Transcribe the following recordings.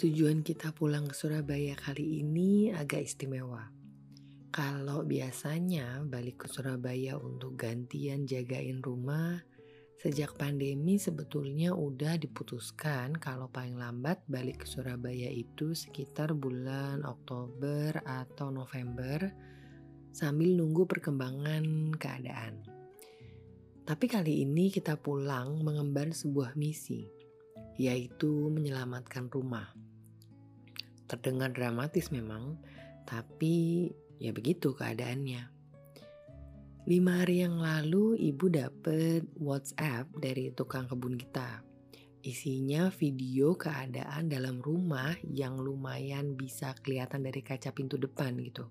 Tujuan kita pulang ke Surabaya kali ini agak istimewa. Kalau biasanya balik ke Surabaya untuk gantian jagain rumah, sejak pandemi sebetulnya udah diputuskan kalau paling lambat balik ke Surabaya itu sekitar bulan Oktober atau November sambil nunggu perkembangan keadaan. Tapi kali ini kita pulang mengemban sebuah misi, yaitu menyelamatkan rumah. Terdengar dramatis memang, tapi ya begitu keadaannya. Lima hari yang lalu ibu dapet WhatsApp dari tukang kebun kita. Isinya video keadaan dalam rumah yang lumayan bisa kelihatan dari kaca pintu depan gitu.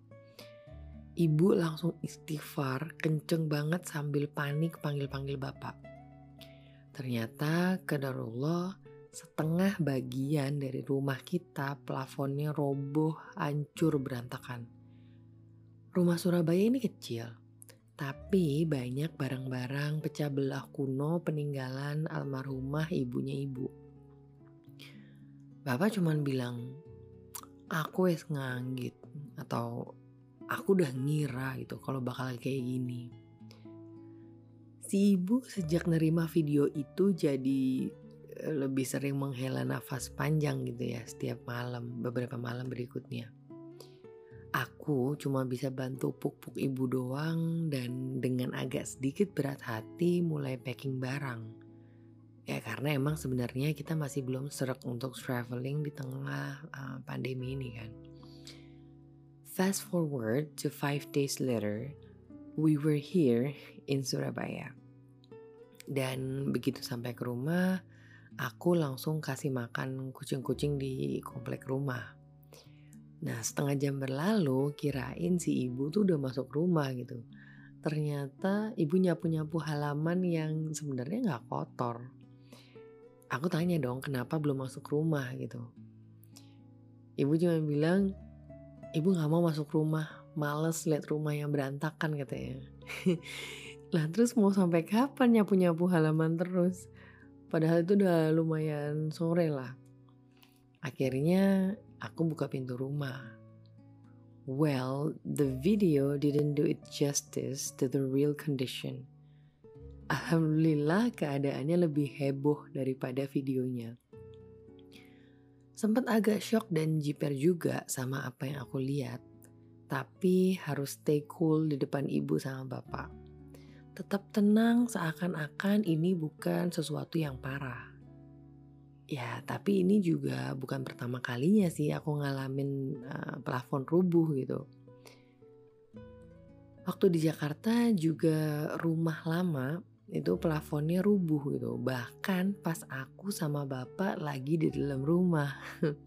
Ibu langsung istighfar kenceng banget sambil panik panggil-panggil bapak. Ternyata kedarullah setengah bagian dari rumah kita plafonnya roboh, hancur berantakan. Rumah Surabaya ini kecil, tapi banyak barang-barang pecah belah kuno peninggalan almarhumah ibunya ibu. Bapak cuman bilang, aku es nganggit atau aku udah ngira gitu kalau bakal kayak gini. Si ibu sejak nerima video itu jadi lebih sering menghela nafas panjang gitu ya setiap malam, beberapa malam berikutnya. Aku cuma bisa bantu puk-puk ibu doang dan dengan agak sedikit berat hati mulai packing barang. Ya karena emang sebenarnya kita masih belum serak untuk traveling di tengah uh, pandemi ini kan. Fast forward to five days later, we were here in Surabaya. Dan begitu sampai ke rumah, aku langsung kasih makan kucing-kucing di komplek rumah. Nah setengah jam berlalu kirain si ibu tuh udah masuk rumah gitu. Ternyata ibu nyapu-nyapu halaman yang sebenarnya nggak kotor. Aku tanya dong kenapa belum masuk rumah gitu. Ibu cuma bilang, ibu nggak mau masuk rumah, males lihat rumah yang berantakan katanya. lah terus mau sampai kapan nyapu-nyapu halaman terus? Padahal itu udah lumayan sore lah. Akhirnya aku buka pintu rumah. Well, the video didn't do it justice to the real condition. Alhamdulillah keadaannya lebih heboh daripada videonya. Sempat agak shock dan jiper juga sama apa yang aku lihat. Tapi harus stay cool di depan ibu sama bapak tetap tenang seakan-akan ini bukan sesuatu yang parah. Ya, tapi ini juga bukan pertama kalinya sih aku ngalamin uh, plafon rubuh gitu. Waktu di Jakarta juga rumah lama itu plafonnya rubuh gitu. Bahkan pas aku sama bapak lagi di dalam rumah.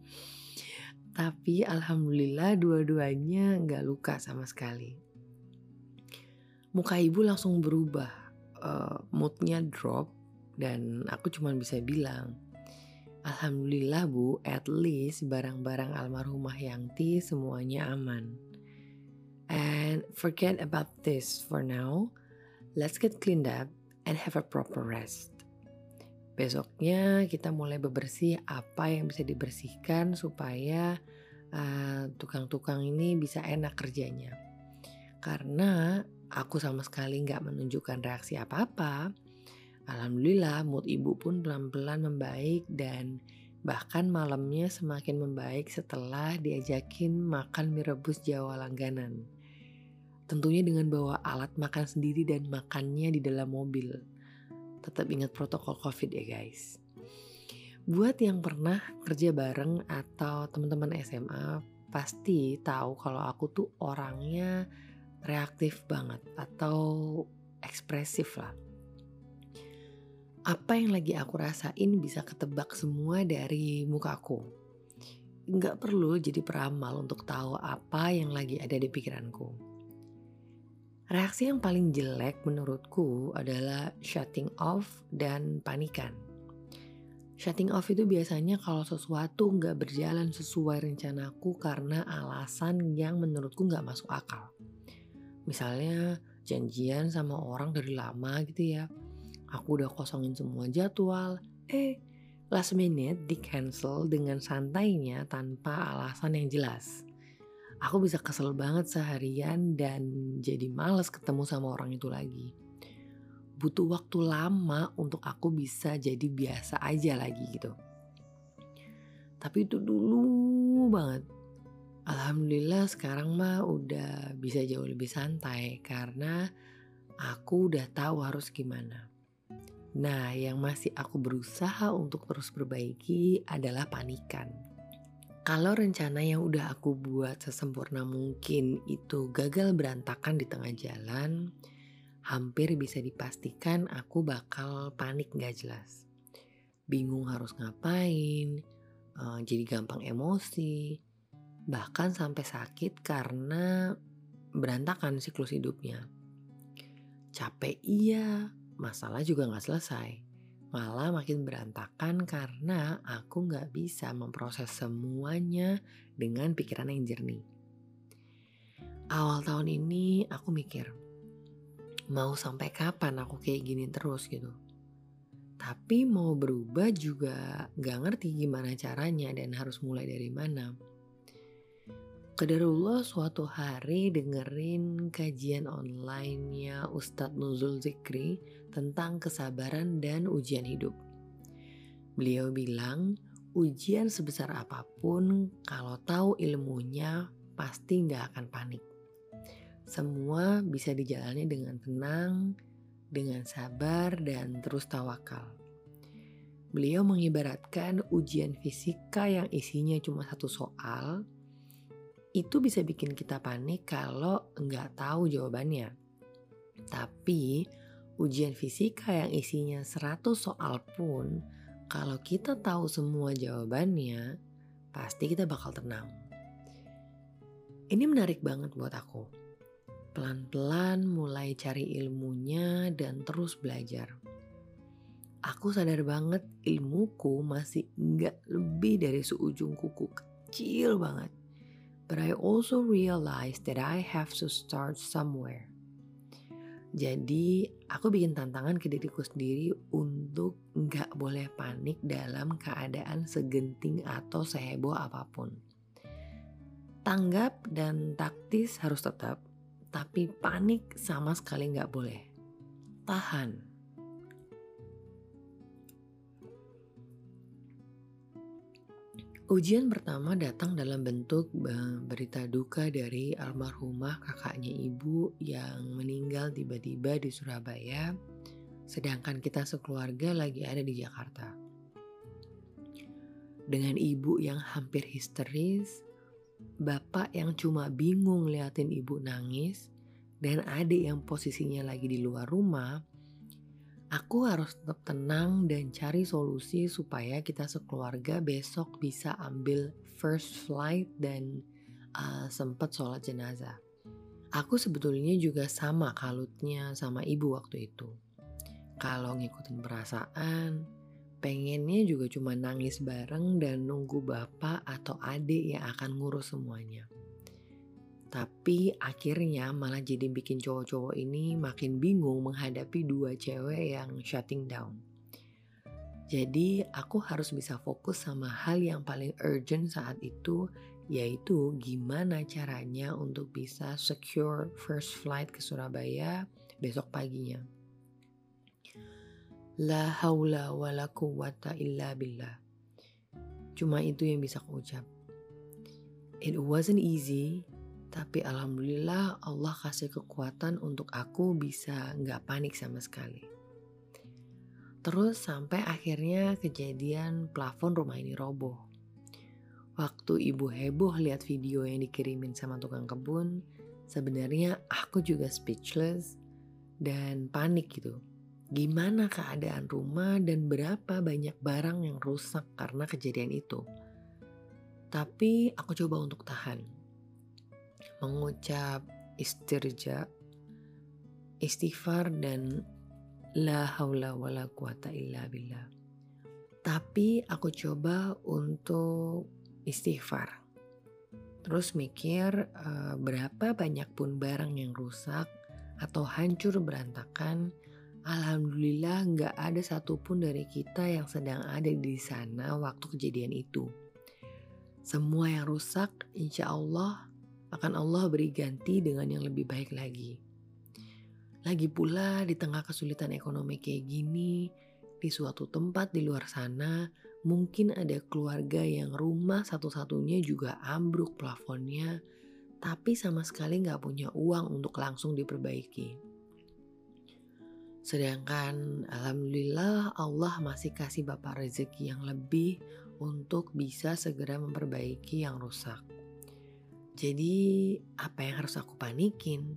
tapi alhamdulillah dua-duanya nggak luka sama sekali muka ibu langsung berubah, uh, moodnya drop dan aku cuma bisa bilang, Alhamdulillah bu, at least barang-barang almarhumah Yangti semuanya aman. And forget about this for now. Let's get cleaned up and have a proper rest. Besoknya kita mulai bebersih apa yang bisa dibersihkan supaya uh, tukang-tukang uh, ini bisa enak kerjanya. Karena aku sama sekali nggak menunjukkan reaksi apa-apa. Alhamdulillah mood ibu pun pelan-pelan membaik dan bahkan malamnya semakin membaik setelah diajakin makan mie rebus Jawa langganan. Tentunya dengan bawa alat makan sendiri dan makannya di dalam mobil. Tetap ingat protokol COVID ya guys. Buat yang pernah kerja bareng atau teman-teman SMA pasti tahu kalau aku tuh orangnya reaktif banget atau ekspresif lah. Apa yang lagi aku rasain bisa ketebak semua dari mukaku. Nggak perlu jadi peramal untuk tahu apa yang lagi ada di pikiranku. Reaksi yang paling jelek menurutku adalah shutting off dan panikan. Shutting off itu biasanya kalau sesuatu nggak berjalan sesuai rencanaku karena alasan yang menurutku nggak masuk akal. Misalnya janjian sama orang dari lama gitu ya. Aku udah kosongin semua jadwal. Eh, last minute di cancel dengan santainya tanpa alasan yang jelas. Aku bisa kesel banget seharian dan jadi males ketemu sama orang itu lagi. Butuh waktu lama untuk aku bisa jadi biasa aja lagi gitu. Tapi itu dulu banget. Alhamdulillah sekarang mah udah bisa jauh lebih santai karena aku udah tahu harus gimana. Nah, yang masih aku berusaha untuk terus perbaiki adalah panikan. Kalau rencana yang udah aku buat sesempurna mungkin itu gagal berantakan di tengah jalan, hampir bisa dipastikan aku bakal panik gak jelas. Bingung harus ngapain, uh, jadi gampang emosi, bahkan sampai sakit karena berantakan siklus hidupnya. Capek iya, masalah juga gak selesai. Malah makin berantakan karena aku gak bisa memproses semuanya dengan pikiran yang jernih. Awal tahun ini aku mikir, mau sampai kapan aku kayak gini terus gitu tapi mau berubah juga gak ngerti gimana caranya dan harus mulai dari mana. Kedarullah suatu hari dengerin kajian online-nya Ustadz Nuzul Zikri tentang kesabaran dan ujian hidup. Beliau bilang, ujian sebesar apa pun kalau tahu ilmunya pasti gak akan panik. Semua bisa dijalani dengan tenang, dengan sabar dan terus tawakal. Beliau mengibaratkan ujian fisika yang isinya cuma satu soal, itu bisa bikin kita panik kalau nggak tahu jawabannya. Tapi ujian fisika yang isinya 100 soal pun, kalau kita tahu semua jawabannya, pasti kita bakal tenang. Ini menarik banget buat aku pelan-pelan mulai cari ilmunya dan terus belajar. Aku sadar banget ilmuku masih nggak lebih dari seujung kuku kecil banget. But I also realize that I have to start somewhere. Jadi aku bikin tantangan ke diriku sendiri untuk nggak boleh panik dalam keadaan segenting atau seheboh apa pun. Tanggap dan taktis harus tetap, tapi panik sama sekali nggak boleh. Tahan. Ujian pertama datang dalam bentuk berita duka dari almarhumah kakaknya ibu yang meninggal tiba-tiba di Surabaya, sedangkan kita sekeluarga lagi ada di Jakarta. Dengan ibu yang hampir histeris, bapak yang cuma bingung liatin ibu nangis, dan adik yang posisinya lagi di luar rumah, aku harus tetap tenang dan cari solusi supaya kita sekeluarga besok bisa ambil first flight dan uh, sempat sholat jenazah. Aku sebetulnya juga sama kalutnya sama ibu waktu itu. Kalau ngikutin perasaan, pengennya juga cuma nangis bareng dan nunggu bapak atau adik yang akan ngurus semuanya. Tapi akhirnya malah jadi bikin cowok-cowok ini makin bingung menghadapi dua cewek yang shutting down. Jadi aku harus bisa fokus sama hal yang paling urgent saat itu yaitu gimana caranya untuk bisa secure first flight ke Surabaya besok paginya. La haula wa la quwata illa billah. Cuma itu yang bisa aku ucap. It wasn't easy, tapi alhamdulillah Allah kasih kekuatan untuk aku bisa nggak panik sama sekali. Terus sampai akhirnya kejadian plafon rumah ini roboh. Waktu ibu heboh lihat video yang dikirimin sama tukang kebun, sebenarnya aku juga speechless dan panik gitu gimana keadaan rumah dan berapa banyak barang yang rusak karena kejadian itu. Tapi aku coba untuk tahan. Mengucap istirja, istighfar dan la haula wala quwata illa billah. Tapi aku coba untuk istighfar. Terus mikir uh, berapa banyak pun barang yang rusak atau hancur berantakan Alhamdulillah nggak ada satupun dari kita yang sedang ada di sana waktu kejadian itu. Semua yang rusak insya Allah akan Allah beri ganti dengan yang lebih baik lagi. Lagi pula di tengah kesulitan ekonomi kayak gini, di suatu tempat di luar sana, mungkin ada keluarga yang rumah satu-satunya juga ambruk plafonnya, tapi sama sekali nggak punya uang untuk langsung diperbaiki. Sedangkan alhamdulillah Allah masih kasih Bapak rezeki yang lebih untuk bisa segera memperbaiki yang rusak. Jadi apa yang harus aku panikin?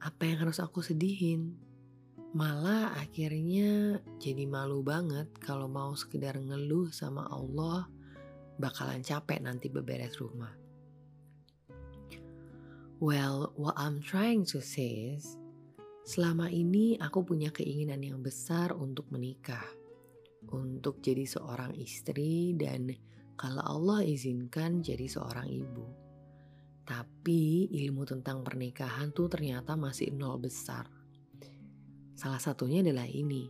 Apa yang harus aku sedihin? Malah akhirnya jadi malu banget kalau mau sekedar ngeluh sama Allah bakalan capek nanti beberes rumah. Well, what I'm trying to say is, Selama ini aku punya keinginan yang besar untuk menikah, untuk jadi seorang istri dan kalau Allah izinkan jadi seorang ibu. Tapi ilmu tentang pernikahan tuh ternyata masih nol besar. Salah satunya adalah ini.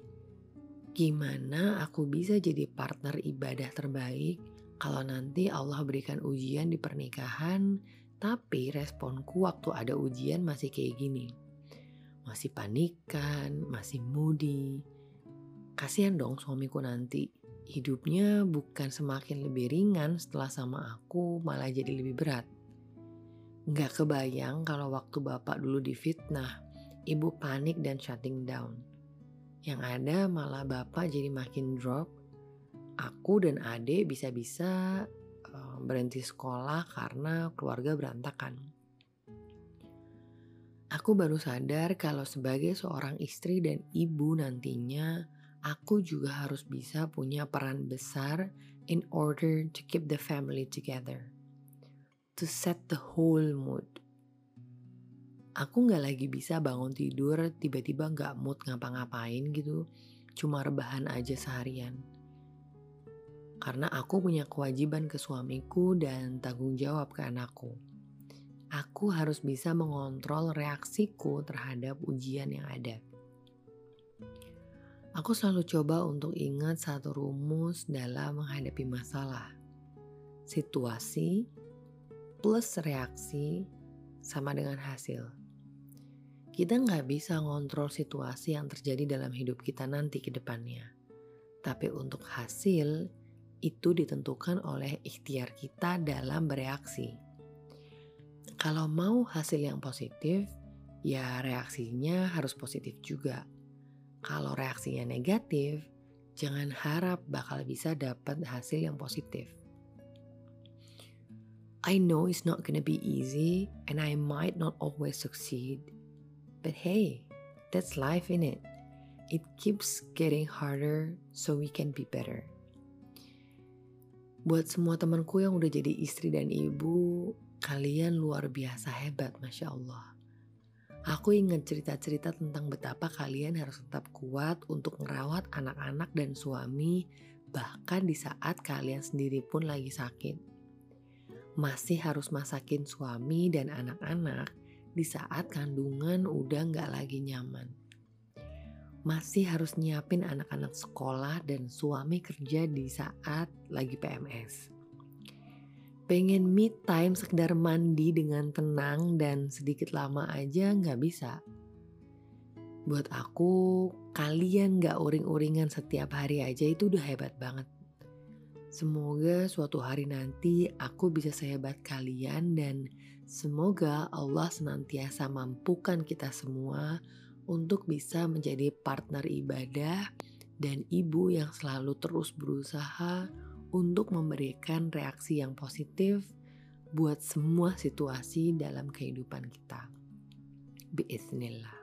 Gimana aku bisa jadi partner ibadah terbaik kalau nanti Allah berikan ujian di pernikahan, tapi responku waktu ada ujian masih kayak gini masih panikan, masih moody. Kasihan dong suamiku nanti. Hidupnya bukan semakin lebih ringan setelah sama aku, malah jadi lebih berat. Nggak kebayang kalau waktu bapak dulu difitnah, ibu panik dan shutting down. Yang ada malah bapak jadi makin drop. Aku dan adik bisa-bisa uh, berhenti sekolah karena keluarga berantakan. Aku baru sadar kalau sebagai seorang istri dan ibu nantinya, aku juga harus bisa punya peran besar in order to keep the family together. To set the whole mood. Aku gak lagi bisa bangun tidur tiba-tiba gak mood ngapa-ngapain gitu. Cuma rebahan aja seharian. Karena aku punya kewajiban ke suamiku dan tanggung jawab ke anakku aku harus bisa mengontrol reaksiku terhadap ujian yang ada. Aku selalu coba untuk ingat satu rumus dalam menghadapi masalah. Situasi plus reaksi sama dengan hasil. Kita nggak bisa ngontrol situasi yang terjadi dalam hidup kita nanti ke depannya. Tapi untuk hasil, itu ditentukan oleh ikhtiar kita dalam bereaksi. Kalau mau hasil yang positif, ya reaksinya harus positif juga. Kalau reaksinya negatif, jangan harap bakal bisa dapat hasil yang positif. I know it's not gonna be easy and I might not always succeed. But hey, that's life in it. It keeps getting harder so we can be better. Buat semua temanku yang udah jadi istri dan ibu, Kalian luar biasa hebat, Masya Allah. Aku ingat cerita-cerita tentang betapa kalian harus tetap kuat untuk merawat anak-anak dan suami, bahkan di saat kalian sendiri pun lagi sakit. Masih harus masakin suami dan anak-anak di saat kandungan udah nggak lagi nyaman. Masih harus nyiapin anak-anak sekolah dan suami kerja di saat lagi PMS pengen me time sekedar mandi dengan tenang dan sedikit lama aja nggak bisa. Buat aku, kalian nggak uring-uringan setiap hari aja itu udah hebat banget. Semoga suatu hari nanti aku bisa sehebat kalian dan semoga Allah senantiasa mampukan kita semua untuk bisa menjadi partner ibadah dan ibu yang selalu terus berusaha untuk memberikan reaksi yang positif buat semua situasi dalam kehidupan kita. Bismillah.